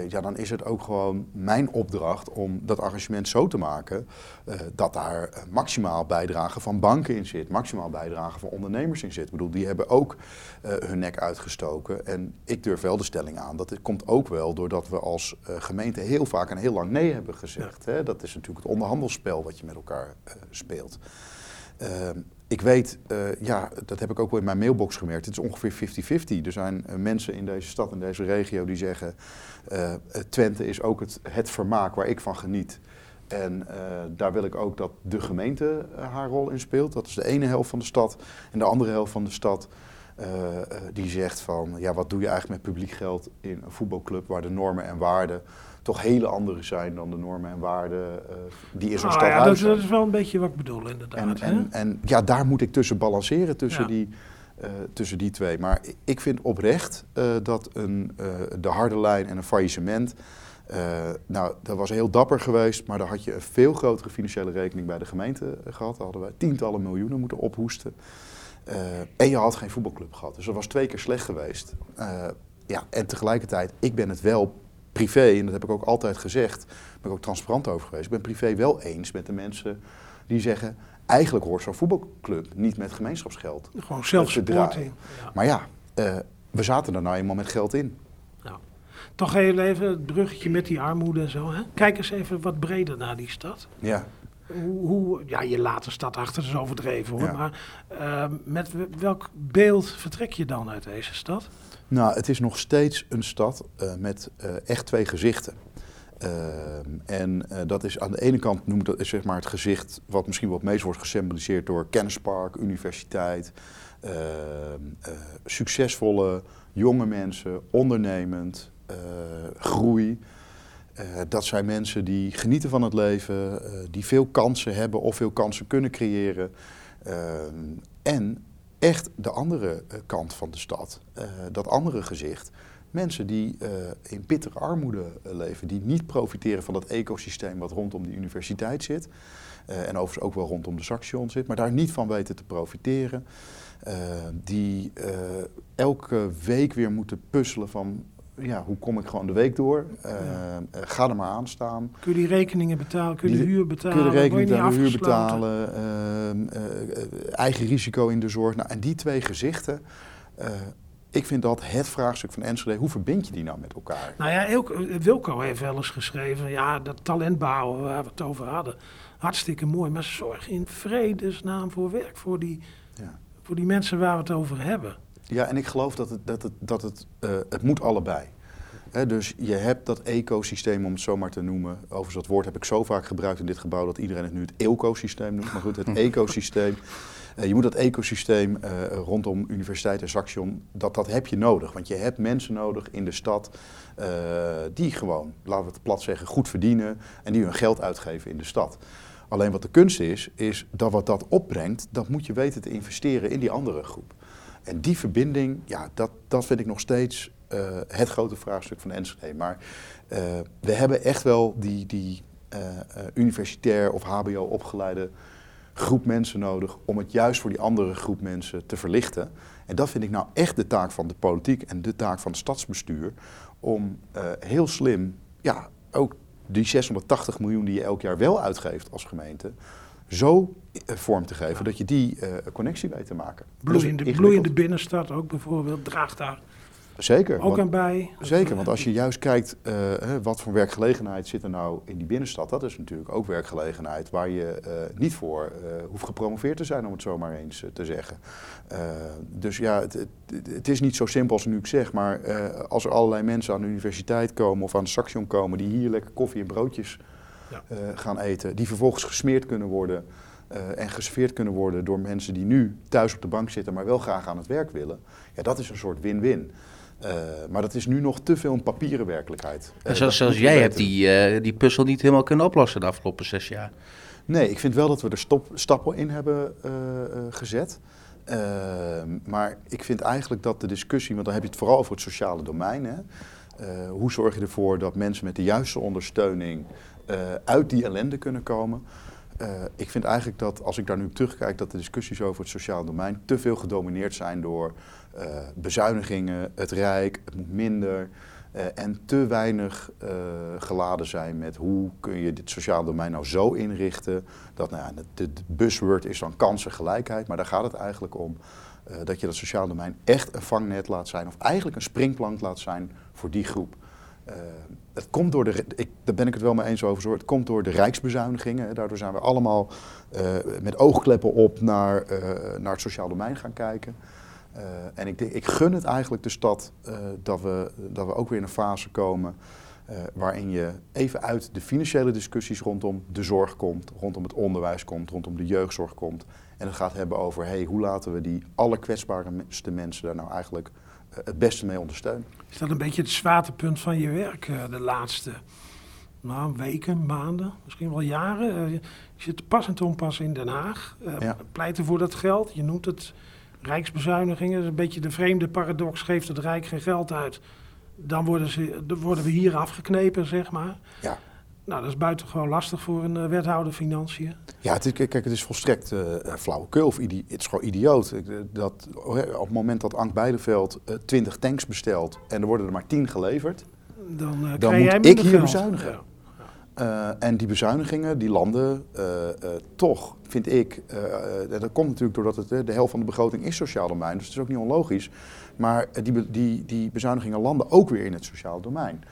[SPEAKER 1] ja, dan is het ook gewoon mijn opdracht om dat arrangement zo te maken eh, dat daar eh, maximaal bijdrage van banken in zit, maximaal bijdrage van ondernemers in zit. Ik bedoel, die hebben ook eh, hun nek uitgestoken. En ik durf wel de stelling aan dat komt ook wel doordat we als eh, gemeente heel vaak en heel lang nee hebben gezegd. Hè? Dat is natuurlijk het onderhandelsspel wat je met elkaar eh, speelt. Ehm, ik weet, eh, ja, dat heb ik ook wel in mijn mailbox gemerkt. Het is ongeveer 50-50. Er zijn eh, mensen in deze stad, in deze regio, die zeggen: eh, Twente is ook het, het vermaak waar ik van geniet. En daar wil ik ook dat de gemeente haar rol in speelt. Dat is de ene helft van de stad. En de andere helft van de stad die zegt van... ja, wat doe je eigenlijk met publiek geld in een voetbalclub... waar de normen en waarden toch hele andere zijn dan de normen en waarden eh, die in zo'n
[SPEAKER 4] Ah,
[SPEAKER 1] stad
[SPEAKER 4] ja, dat, dat is wel een beetje wat ik bedoel, inderdaad.
[SPEAKER 1] en, en, en ja, daar moet ik tussen balanceren, tussen,
[SPEAKER 4] Ja.
[SPEAKER 1] die, eh, tussen die twee. Maar ik vind oprecht eh, dat een, eh, de harde lijn en een faillissement... eh, nou, dat was heel dapper geweest, maar daar had je een veel grotere financiële rekening bij de gemeente eh, gehad. Daar hadden wij tientallen miljoenen moeten ophoesten. Eh, en je had geen voetbalclub gehad. Dus dat was twee keer slecht geweest. Eh, ja, en tegelijkertijd, ik ben het wel privé, en dat heb ik ook altijd gezegd, daar ben ik ook transparant over geweest. Ik ben privé wel eens met de mensen die zeggen, eigenlijk hoort zo'n voetbalclub niet met gemeenschapsgeld.
[SPEAKER 4] Gewoon
[SPEAKER 1] te
[SPEAKER 4] zelfsupporting.
[SPEAKER 1] draaien.
[SPEAKER 4] Ja.
[SPEAKER 1] Maar ja, eh, we zaten er nou eenmaal met geld in.
[SPEAKER 4] Toch heel even het bruggetje met die armoede en zo. Hè? Kijk eens even wat breder naar die stad.
[SPEAKER 1] Ja.
[SPEAKER 4] Hoe, hoe, ja, je laat de stad achter, dat is overdreven hoor.
[SPEAKER 1] Ja.
[SPEAKER 4] Maar eh, met welk beeld vertrek je dan uit deze stad?
[SPEAKER 1] Nou, het is nog steeds een stad eh, met eh, echt twee gezichten. Ehm, en eh, dat is aan de ene kant noemt dat is zeg maar het gezicht wat misschien wat meest wordt gesymboliseerd door kennispark, universiteit, ehm, eh, succesvolle jonge mensen, ondernemend, groei. Eh, dat zijn mensen die genieten van het leven, eh, die veel kansen hebben of veel kansen kunnen creëren. Ehm, en echt de andere eh, kant van de stad, eh, dat andere gezicht. Mensen die eh, in bittere armoede eh, leven, die niet profiteren van dat ecosysteem wat rondom die universiteit zit. eh, en overigens ook wel rondom de Saxion zit, maar daar niet van weten te profiteren. Eh, die eh, elke week weer moeten puzzelen van ja, hoe kom ik gewoon de week door? Uh, ga er maar aan staan.
[SPEAKER 4] Kun je die rekeningen betalen? Kun je de huur betalen?
[SPEAKER 1] Kun je de rekening betalen, huur betalen? Ehm, eigen risico in de zorg. Nou, en die twee gezichten ik vind dat het vraagstuk van Enschede. Hoe verbind je die nou met elkaar?
[SPEAKER 4] Nou ja, Wilco heeft wel eens geschreven. Ja, dat talent bouwen waar we het over hadden. Hartstikke mooi. Maar zorg in vredesnaam voor werk. Voor die, ja. voor die mensen waar we het over hebben.
[SPEAKER 1] Ja, en ik geloof dat het, dat het, dat het, uh, het moet allebei. He, dus je hebt dat ecosysteem, om het zo maar te noemen. Overigens, dat woord heb ik zo vaak gebruikt in dit gebouw dat iedereen het nu het ecosysteem noemt. Maar goed, het ecosysteem. Uh, je moet dat ecosysteem uh, rondom Universiteit en Saxion, dat, dat heb je nodig. Want je hebt mensen nodig in de stad uh, die gewoon, laten we het plat zeggen, goed verdienen en die hun geld uitgeven in de stad. Alleen wat de kunst is, is dat wat dat opbrengt, dat moet je weten te investeren in die andere groep. En die verbinding, ja, dat, dat vind ik nog steeds uh, het grote vraagstuk van Enschede. Maar uh, we hebben echt wel die, die uh, universitair of HBO opgeleide groep mensen nodig om het juist voor die andere groep mensen te verlichten. En dat vind ik nou echt de taak van de politiek en de taak van het stadsbestuur. Om heel slim, ja, ook die 680 miljoen die je elk jaar wel uitgeeft als gemeente, zo vorm te geven dat je die connectie weet te maken.
[SPEAKER 4] Bloeiende, bloeiende binnenstad ook bijvoorbeeld draagt daar
[SPEAKER 1] Zeker.
[SPEAKER 4] Ook aan bij.
[SPEAKER 1] Zeker, want als je juist kijkt uh, wat voor werkgelegenheid zit er nou in die binnenstad, dat is natuurlijk ook werkgelegenheid waar je uh, niet voor uh, hoeft gepromoveerd te zijn, om het zo maar eens te zeggen. dus ja, het, het, het, is niet zo simpel als nu ik zeg, maar als er allerlei mensen aan de universiteit komen of aan de Saxion komen die hier lekker koffie en broodjes ja. gaan eten, die vervolgens gesmeerd kunnen worden. en geserveerd kunnen worden door mensen die nu thuis op de bank zitten, maar wel graag aan het werk willen. Ja, dat is een soort win-win. Uh, maar dat is nu nog te veel een papieren werkelijkheid.
[SPEAKER 5] Uh, zoals, zoals jij hebt die, uh, die puzzel niet helemaal kunnen oplossen de afgelopen zes jaar.
[SPEAKER 1] Nee, ik vind wel dat we er stop, stappen in hebben gezet. maar ik vind eigenlijk dat de discussie, want dan heb je het vooral over het sociale domein. Hè? hoe zorg je ervoor dat mensen met de juiste ondersteuning uit die ellende kunnen komen? ik vind eigenlijk dat, als ik daar nu terugkijk, dat de discussies over het sociale domein te veel gedomineerd zijn door uh, bezuinigingen, het Rijk, het moet minder. En te weinig geladen zijn met hoe kun je dit sociaal domein nou zo inrichten. Dat nou ja, de buzzword is dan kansengelijkheid, maar daar gaat het eigenlijk om. dat je dat sociaal domein echt een vangnet laat zijn, of eigenlijk een springplank laat zijn voor die groep. Het komt door de, ik, daar ben ik het wel mee eens over, het komt door de rijksbezuinigingen. Daardoor zijn we allemaal met oogkleppen op naar, naar het sociaal domein gaan kijken. En ik, ik, gun het eigenlijk de stad dat, we, dat we ook weer in een fase komen waarin je even uit de financiële discussies rondom de zorg komt, rondom het onderwijs komt, rondom de jeugdzorg komt. En het gaat hebben over hey, hoe laten we die allerkwetsbaarste mensen daar nou eigenlijk het beste mee ondersteunen.
[SPEAKER 4] Is dat een beetje het zwaartepunt van je werk de laatste nou, weken, maanden, misschien wel jaren? je zit pas en onpas in Den Haag, ja. pleiten voor dat geld. Je noemt het rijksbezuinigingen. Dat is een beetje de vreemde paradox. Geeft het Rijk geen geld uit, dan worden, ze, dan worden we hier afgeknepen, zeg maar. Ja. Nou, dat is buitengewoon lastig voor een uh, wethouder financiën.
[SPEAKER 1] Ja, het is, kijk, het is volstrekt uh, flauwekul of het is gewoon idioot. Dat, op het moment dat Ank Beideveld uh, 20 tanks bestelt en er worden er maar 10 geleverd,
[SPEAKER 4] dan,
[SPEAKER 1] dan moet ik hier bezuinigen. Ja. Uh, en die bezuinigingen die landen uh, uh, toch, vind ik, dat komt natuurlijk doordat het, de helft van de begroting is sociaal domein, dus het is ook niet onlogisch. Maar die, die, die bezuinigingen landen ook weer in het sociaal domein.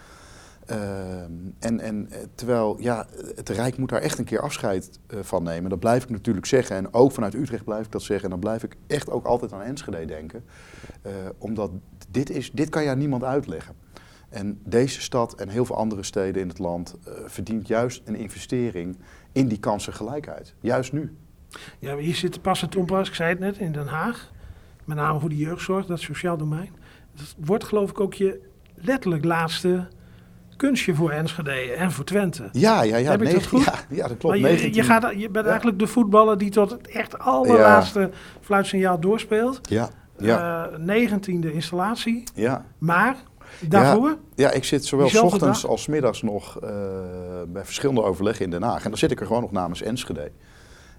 [SPEAKER 1] En, en terwijl, ja, het Rijk moet daar echt een keer afscheid van nemen. Dat blijf ik natuurlijk zeggen. En ook vanuit Utrecht blijf ik dat zeggen. En dan blijf ik echt ook altijd aan Enschede denken. omdat dit, is, dit kan je niemand uitleggen. En deze stad en heel veel andere steden in het land uh, verdient juist een investering in die kansengelijkheid. Juist nu.
[SPEAKER 4] Ja, hier zit pas het onpas, ik zei het net, in Den Haag. Met name voor de jeugdzorg, dat sociaal domein. Dat wordt geloof ik ook je letterlijk laatste kunstje voor Enschede en voor Twente.
[SPEAKER 1] Ja, ja, ja.
[SPEAKER 4] Heb ik dat goed?
[SPEAKER 1] Ja, ja dat klopt.
[SPEAKER 4] Je, je, gaat, je bent eigenlijk de voetballer die tot het echt allerlaatste ja. fluitsignaal doorspeelt.
[SPEAKER 1] Ja. ja.
[SPEAKER 4] Uh, negentiende installatie.
[SPEAKER 1] Ja.
[SPEAKER 4] Maar Daarvoor?
[SPEAKER 1] Ja, ik zit zowel s ochtends als middags nog uh, bij verschillende overleggen in Den Haag. En dan zit ik er gewoon nog namens Enschede.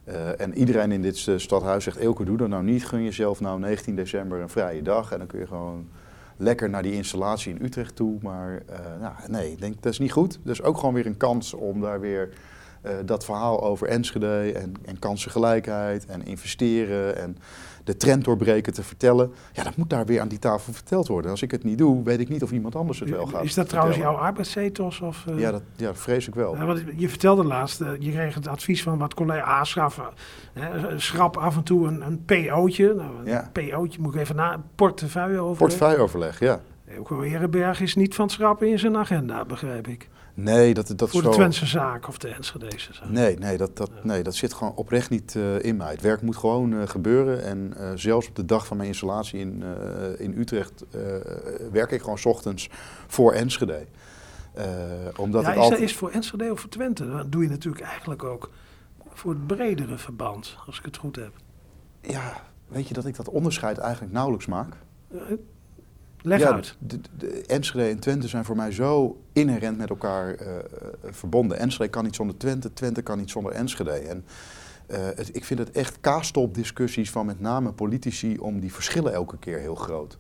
[SPEAKER 1] Uh, en iedereen in dit stadhuis zegt, Eelke, doe dat nou niet. Gun jezelf nou 19 december een vrije dag. En dan kun je gewoon lekker naar die installatie in Utrecht toe. Maar uh, nou, nee, ik denk dat is niet goed. Dus ook gewoon weer een kans om daar weer uh, dat verhaal over Enschede en, en kansengelijkheid en investeren en de trend doorbreken te vertellen. Ja, dat moet daar weer aan die tafel verteld worden. Als ik het niet doe, weet ik niet of iemand anders het wel gaat
[SPEAKER 4] Is dat trouwens jouw arbeidsethos? Of,
[SPEAKER 1] uh... ja, dat ja, vrees ik wel.
[SPEAKER 4] Ja, want je vertelde laatst, uh, je kreeg het advies van wat collega aanschaffen. schrap af en toe een, een PO'tje. Nou, een
[SPEAKER 1] Ja.
[SPEAKER 4] PO'tje moet ik even na. Portefeuille over.
[SPEAKER 1] Portefeuilleoverleg, ja.
[SPEAKER 4] Elko Herenberg is niet van het schrappen in zijn agenda, begrijp ik.
[SPEAKER 1] Nee, dat, dat
[SPEAKER 4] Voor de
[SPEAKER 1] zo...
[SPEAKER 4] Twentse zaak of de Enschedese zaak.
[SPEAKER 1] Nee, nee, dat, dat, nee, dat zit gewoon oprecht niet eh, in mij. Het werk moet gewoon eh, gebeuren. En eh, zelfs op de dag van mijn installatie in, in Utrecht werk ik gewoon 's ochtends voor Enschede. Omdat
[SPEAKER 4] ja,
[SPEAKER 1] het
[SPEAKER 4] is,
[SPEAKER 1] altijd...
[SPEAKER 4] is voor Enschede of voor Twente? Dat doe je natuurlijk eigenlijk ook voor het bredere verband, als ik het goed heb.
[SPEAKER 1] Ja, weet je dat ik dat onderscheid eigenlijk nauwelijks maak?
[SPEAKER 4] Leg
[SPEAKER 1] ja,
[SPEAKER 4] uit.
[SPEAKER 1] De, de Enschede en Twente zijn voor mij zo inherent met elkaar eh, eh, verbonden. Enschede kan niet zonder Twente, Twente kan niet zonder Enschede. En eh, het, ik vind het echt kaastop-discussies van met name politici om die verschillen elke keer heel groot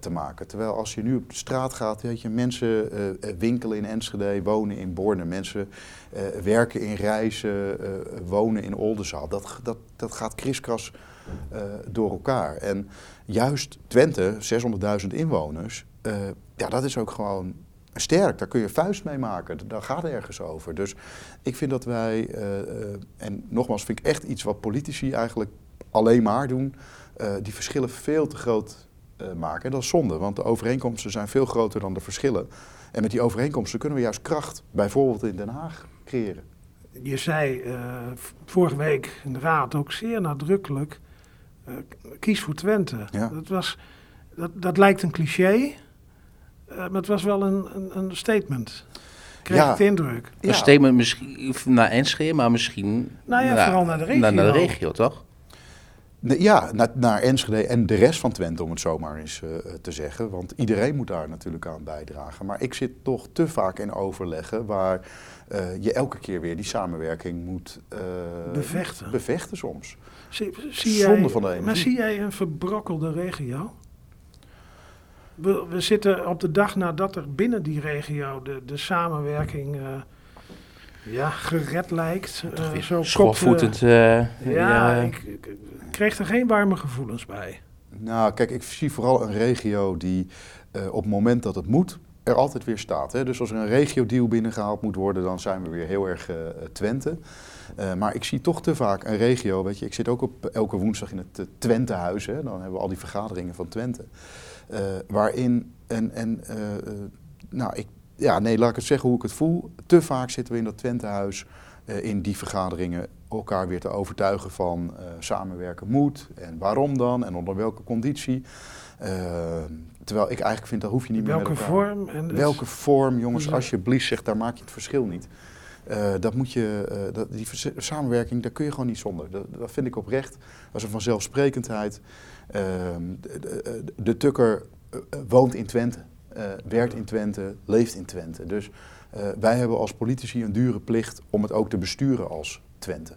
[SPEAKER 1] te maken. Terwijl als je nu op de straat gaat, weet je, mensen winkelen in Enschede, wonen in Borne, mensen werken in eh, wonen in Oldenzaal. Dat, dat, dat gaat kriskras eh, door elkaar. En juist Twente, 600.000 inwoners, eh, ja, dat is ook gewoon sterk. Daar kun je vuist mee maken. Daar gaat ergens over. Dus ik vind dat wij, eh, en nogmaals, vind ik echt iets wat politici eigenlijk alleen maar doen, die verschillen veel te groot maken. En dat is zonde, want de overeenkomsten zijn veel groter dan de verschillen. En met die overeenkomsten kunnen we juist kracht, bijvoorbeeld in Den Haag, creëren.
[SPEAKER 4] Je zei vorige week in de raad ook zeer nadrukkelijk, kies voor Twente.
[SPEAKER 1] Ja.
[SPEAKER 4] Dat, was, dat, dat lijkt een cliché, eh, maar het was wel een, een, een statement. Kreeg
[SPEAKER 1] Ja.
[SPEAKER 4] ik de indruk.
[SPEAKER 5] Een statement misschien naar Enschede, maar misschien
[SPEAKER 4] Nou ja, vooral naar de regio.
[SPEAKER 5] Naar, naar de regio, toch?
[SPEAKER 1] Ja, naar, naar Enschede en de rest van Twente, om het zo maar eens eh, te zeggen. Want iedereen moet daar natuurlijk aan bijdragen. Maar ik zit toch te vaak in overleggen waar eh, je elke keer weer die samenwerking moet eh,
[SPEAKER 4] Bevechten.
[SPEAKER 1] bevechten soms.
[SPEAKER 4] Zie, zie
[SPEAKER 1] Zonde
[SPEAKER 4] jij,
[SPEAKER 1] van de energie.
[SPEAKER 4] Maar zie jij een verbrokkelde regio? We, we zitten op de dag nadat er binnen die regio de, de samenwerking eh, ja, gered lijkt. eh, zo
[SPEAKER 5] eh,
[SPEAKER 4] ja,
[SPEAKER 5] ja,
[SPEAKER 4] ik, ik- ik kreeg er geen warme gevoelens bij.
[SPEAKER 1] Nou, kijk, ik zie vooral een regio die eh, op het moment dat het moet, er altijd weer staat. Hè? Dus als er een regio-deal binnengehaald moet worden, dan zijn we weer heel erg eh, Twente. Eh, maar ik zie toch te vaak een regio, weet je, ik zit ook op elke woensdag in het uh, Twentehuis, hè? dan hebben we al die vergaderingen van Twente. Uh, waarin, en, en nou, ik, ja, nee, laat ik het zeggen hoe ik het voel. Te vaak zitten we in dat Twentehuis, in die vergaderingen, elkaar weer te overtuigen van samenwerken moet en waarom dan en onder welke conditie. Uh, terwijl ik eigenlijk vind dat hoef je niet
[SPEAKER 4] welke
[SPEAKER 1] meer met elkaar.
[SPEAKER 4] Vorm en dus
[SPEAKER 1] welke vorm, jongens, alsjeblieft, zeg, daar maak je het verschil niet. Uh, dat moet je, uh, dat, die samenwerking, daar kun je gewoon niet zonder. Dat, dat vind ik oprecht. Dat is een vanzelfsprekendheid. Uh, de, de, de, Tukker woont in Twente, werkt in Twente, leeft in Twente. Dus wij hebben als politici een dure plicht om het ook te besturen als Twente.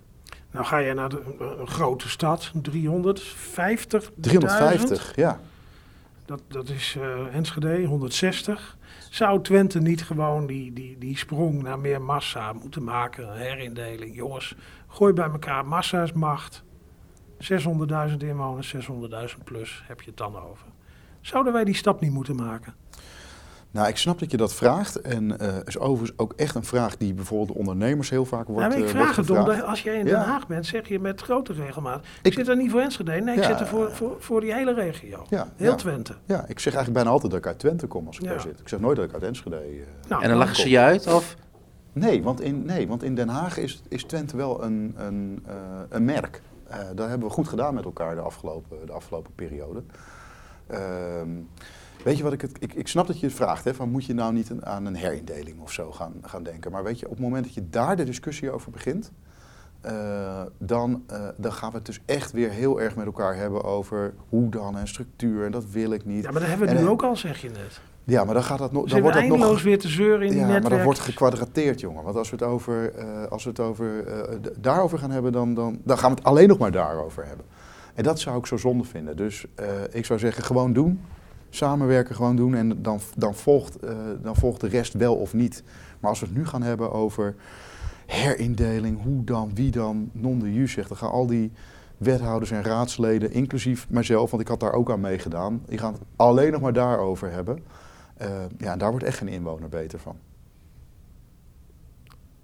[SPEAKER 4] Nou ga je naar de, een grote stad, 350.
[SPEAKER 1] 350, ja.
[SPEAKER 4] Dat, dat is Enschede, 160. Zou Twente niet gewoon die, die, die sprong naar meer massa moeten maken? Een herindeling. Jongens, gooi bij elkaar. Massa is macht. 600.000 inwoners, 600.000 plus heb je het dan over. Zouden wij die stap niet moeten maken?
[SPEAKER 1] Nou, ik snap dat je dat vraagt. En uh, is overigens ook echt een vraag die bijvoorbeeld de ondernemers heel vaak wordt
[SPEAKER 4] nou, ik
[SPEAKER 1] uh,
[SPEAKER 4] vraag het om, als jij in Den Haag bent, zeg je met grote regelmaat. Ik, ik zit er niet voor Enschede, nee, ik zit er voor, voor, voor die hele regio.
[SPEAKER 1] Ja,
[SPEAKER 4] heel
[SPEAKER 1] ja.
[SPEAKER 4] Twente.
[SPEAKER 1] Ja, ik zeg eigenlijk bijna altijd dat ik uit Twente kom als ik daar zit. Ik zeg nooit dat ik uit Enschede uh,
[SPEAKER 5] nou, En dan lachen ze je uit, of?
[SPEAKER 1] Nee, want in, nee, want in Den Haag is, is Twente wel een, een, een merk. dat hebben we goed gedaan met elkaar de afgelopen, de afgelopen periode. Ehm, Weet je wat ik het. Ik, ik snap dat je het vraagt, hè, van moet je nou niet een, aan een herindeling of zo gaan, gaan denken. Maar weet je, op het moment dat je daar de discussie over begint, uh, dan, uh, dan gaan we het dus echt weer heel erg met elkaar hebben over hoe dan en structuur. En dat wil ik niet.
[SPEAKER 4] Ja, maar dat hebben we
[SPEAKER 1] en,
[SPEAKER 4] nu ook al, zeg je net.
[SPEAKER 1] Ja, maar dan gaat dat nog.
[SPEAKER 4] Dan
[SPEAKER 1] wordt dat nog,
[SPEAKER 4] weer te zeuren in die
[SPEAKER 1] ja, maar dan wordt gekwadrateerd, jongen. Want als we het over, uh, als we het over daarover gaan hebben, dan, dan, dan gaan we het alleen nog maar daarover hebben. En dat zou ik zo zonde vinden. Dus ik zou zeggen, gewoon doen. Samenwerken gewoon doen en dan, dan, volgt, eh, dan volgt de rest wel of niet. Maar als we het nu gaan hebben over herindeling, hoe dan, wie dan, non de jus zegt, dan gaan al die wethouders en raadsleden, inclusief mijzelf, want ik had daar ook aan meegedaan, die gaan het alleen nog maar daarover hebben. Uh, ja, daar wordt echt geen inwoner beter van.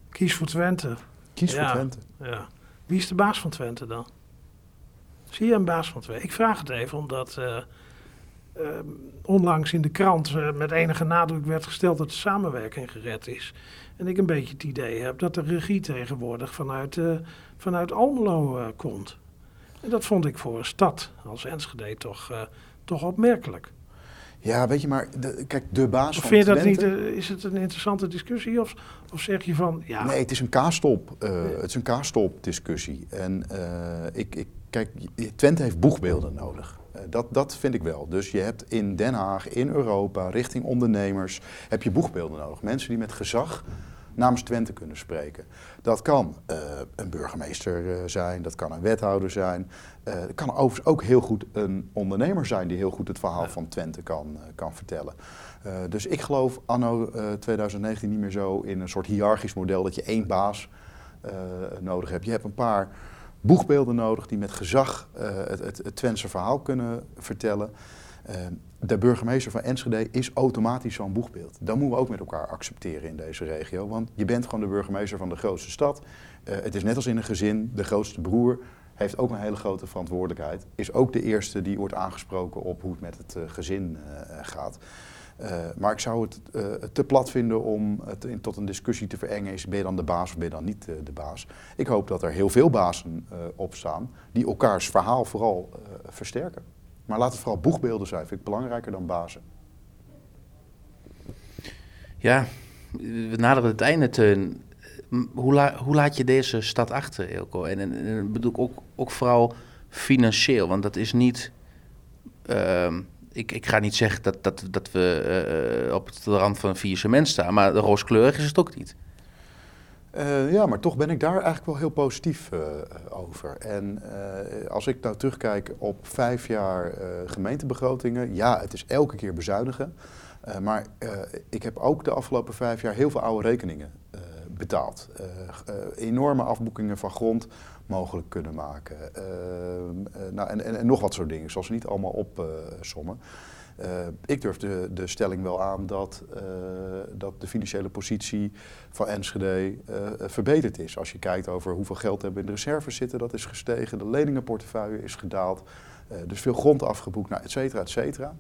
[SPEAKER 4] Kies voor Twente.
[SPEAKER 1] Kies voor Twente.
[SPEAKER 4] Ja. Wie is de baas van Twente dan? Zie je een baas van Twente? Ik vraag het even omdat uh, uh, onlangs in de krant met enige nadruk werd gesteld dat de samenwerking gered is. En ik een beetje het idee heb dat de regie tegenwoordig vanuit, vanuit Almelo komt. En dat vond ik voor een stad als Enschede toch, toch opmerkelijk.
[SPEAKER 1] Ja, weet je, maar de, kijk, de baas
[SPEAKER 4] of
[SPEAKER 1] van
[SPEAKER 4] vind je
[SPEAKER 1] dat
[SPEAKER 4] niet, uh, is het een interessante discussie of, of zeg je van, ja...
[SPEAKER 1] Nee, het is een kaastop, uh, het is een kaastop discussie. En uh, ik, ik, kijk, Twente heeft boegbeelden nodig. dat, dat vind ik wel. Dus je hebt in Den Haag, in Europa, richting ondernemers, heb je boegbeelden nodig. Mensen die met gezag namens Twente kunnen spreken. Dat kan uh, een burgemeester uh, zijn, dat kan een wethouder zijn. Uh, het kan overigens ook heel goed een ondernemer zijn die heel goed het verhaal van Twente kan, kan vertellen. dus ik geloof anno 2019 niet meer zo in een soort hiërarchisch model dat je één baas nodig hebt. Je hebt een paar boegbeelden nodig die met gezag het, het, het Twentse verhaal kunnen vertellen. Ehm, de burgemeester van Enschede is automatisch zo'n boegbeeld. Dat moeten we ook met elkaar accepteren in deze regio. Want je bent gewoon de burgemeester van de grootste stad. Uh, het is net als in een gezin, de grootste broer heeft ook een hele grote verantwoordelijkheid. Is ook de eerste die wordt aangesproken op hoe het met het uh, gezin gaat. maar ik zou het te plat vinden om het in, tot een discussie te verengen. Is, ben je dan de baas of ben je dan niet de baas? Ik hoop dat er heel veel bazen opstaan die elkaars verhaal vooral versterken. Maar laat het vooral boegbeelden zijn, vind ik belangrijker dan bazen.
[SPEAKER 5] Ja, we naderen het einde, Teun. Hoe, hoe laat je deze stad achter, Elko? En, en, bedoel ik ook, ook vooral financieel, want dat is niet... Uh, ik, ik ga niet zeggen dat, dat, dat we uh, op de rand van een vier staan, maar rooskleurig is het ook niet.
[SPEAKER 1] Uh, ja, maar toch ben ik daar eigenlijk wel heel positief uh, over. En uh, als ik nou terugkijk op vijf jaar gemeentebegrotingen, ja, het is elke keer bezuinigen. maar ik heb ook de afgelopen vijf jaar heel veel oude rekeningen betaald. enorme afboekingen van grond mogelijk kunnen maken. nou, en, en, nog wat soort dingen, zoals ze niet allemaal opsommen. Uh, ik durf de, de, stelling wel aan dat, uh, dat de financiële positie van Enschede uh, verbeterd is. Als je kijkt over hoeveel geld hebben in de reserves zitten, dat is gestegen. De leningenportefeuille is gedaald. dus veel grond afgeboekt, nou, et cetera, et cetera.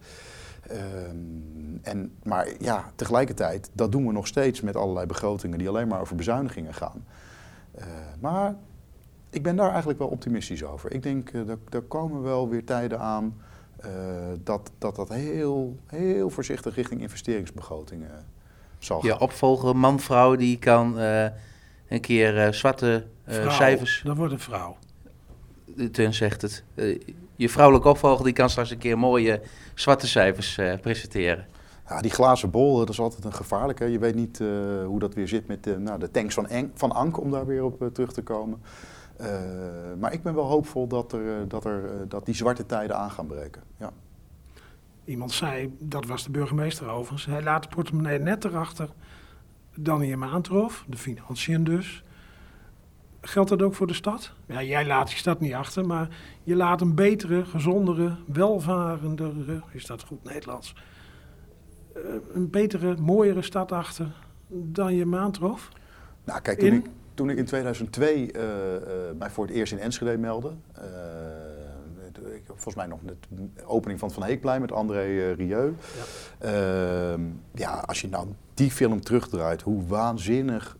[SPEAKER 1] Um, en, maar ja, tegelijkertijd, dat doen we nog steeds met allerlei begrotingen die alleen maar over bezuinigingen gaan. maar ik ben daar eigenlijk wel optimistisch over. Ik denk, uh, er komen wel weer tijden aan uh, dat, dat dat heel, heel voorzichtig richting investeringsbegrotingen zal gaan.
[SPEAKER 5] Ja, opvolger man-vrouw die kan uh, een keer uh, zwarte cijfers...
[SPEAKER 4] dat wordt een vrouw.
[SPEAKER 5] Ten zegt het. je vrouwelijke opvolger die kan straks een keer mooie zwarte cijfers presenteren.
[SPEAKER 1] Ja, die glazen bol, dat is altijd een gevaarlijke. Je weet niet hoe dat weer zit met de, nou, de tanks van, Eng, van Ank, om daar weer op terug te komen. Uh, maar ik ben wel hoopvol dat, er, eh, dat, er, uh, dat die zwarte tijden aan gaan breken. Ja.
[SPEAKER 4] Iemand zei, dat was de burgemeester overigens, hij laat de portemonnee net erachter dan hij hem aantrof, de financiën dus. Geldt dat ook voor de stad? Ja, jij laat die stad niet achter, maar je laat een betere, gezondere, welvarendere, is dat goed Nederlands, een betere, mooiere stad achter dan je hem aantrof?
[SPEAKER 1] Nou, kijk, toen, ik, toen ik in 2002 uh, uh, mij voor het eerst in Enschede meldde, uh, volgens mij nog de opening van Van Heekplein met André Rieu. Ja. Ehm, ja. als je nou die film terugdraait, hoe waanzinnig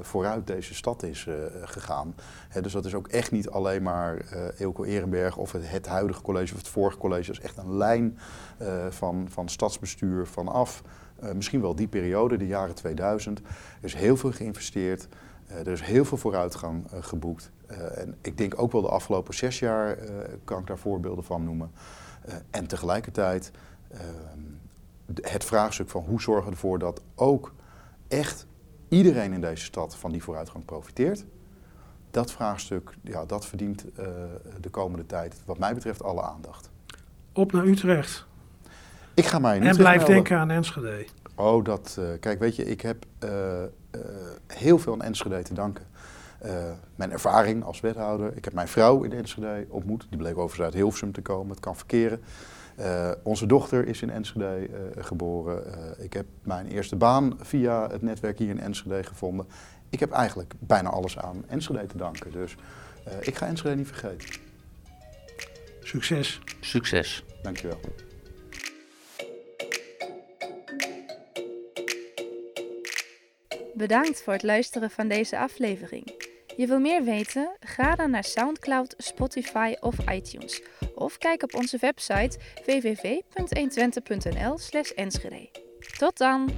[SPEAKER 1] vooruit deze stad is gegaan. He, dus dat is ook echt niet alleen maar Eelco Ehrenberg of het, het, huidige college of het vorige college. Dat is echt een lijn van, van stadsbestuur vanaf. misschien wel die periode, de jaren 2000. Er is heel veel geïnvesteerd. Uh, er is heel veel vooruitgang uh, geboekt. Uh, en ik denk ook wel de afgelopen zes jaar kan ik daar voorbeelden van noemen. en tegelijkertijd ehm, het vraagstuk van hoe zorgen we ervoor dat ook echt iedereen in deze stad van die vooruitgang profiteert. Dat vraagstuk, ja, dat verdient de komende tijd, wat mij betreft, alle aandacht.
[SPEAKER 4] Op naar Utrecht.
[SPEAKER 1] Ik ga mij
[SPEAKER 4] En blijf
[SPEAKER 1] melden.
[SPEAKER 4] denken aan Enschede.
[SPEAKER 1] Oh, dat. eh, kijk, weet je, ik heb eh, eh, heel veel aan Enschede te danken. Eh, mijn ervaring als wethouder. Ik heb mijn vrouw in Enschede ontmoet. Die bleek overigens uit Hilversum te komen. Het kan verkeren. Eh, onze dochter is in Enschede eh, geboren. Eh, ik heb mijn eerste baan via het netwerk hier in Enschede gevonden. Ik heb eigenlijk bijna alles aan Enschede te danken. Dus eh, ik ga Enschede niet vergeten.
[SPEAKER 4] Succes.
[SPEAKER 5] Succes.
[SPEAKER 1] Dankjewel.
[SPEAKER 2] Bedankt voor het luisteren van deze aflevering. Je wil meer weten? Ga dan naar SoundCloud, Spotify of iTunes. Of kijk op onze website www.120.nl/enschede. Tot dan!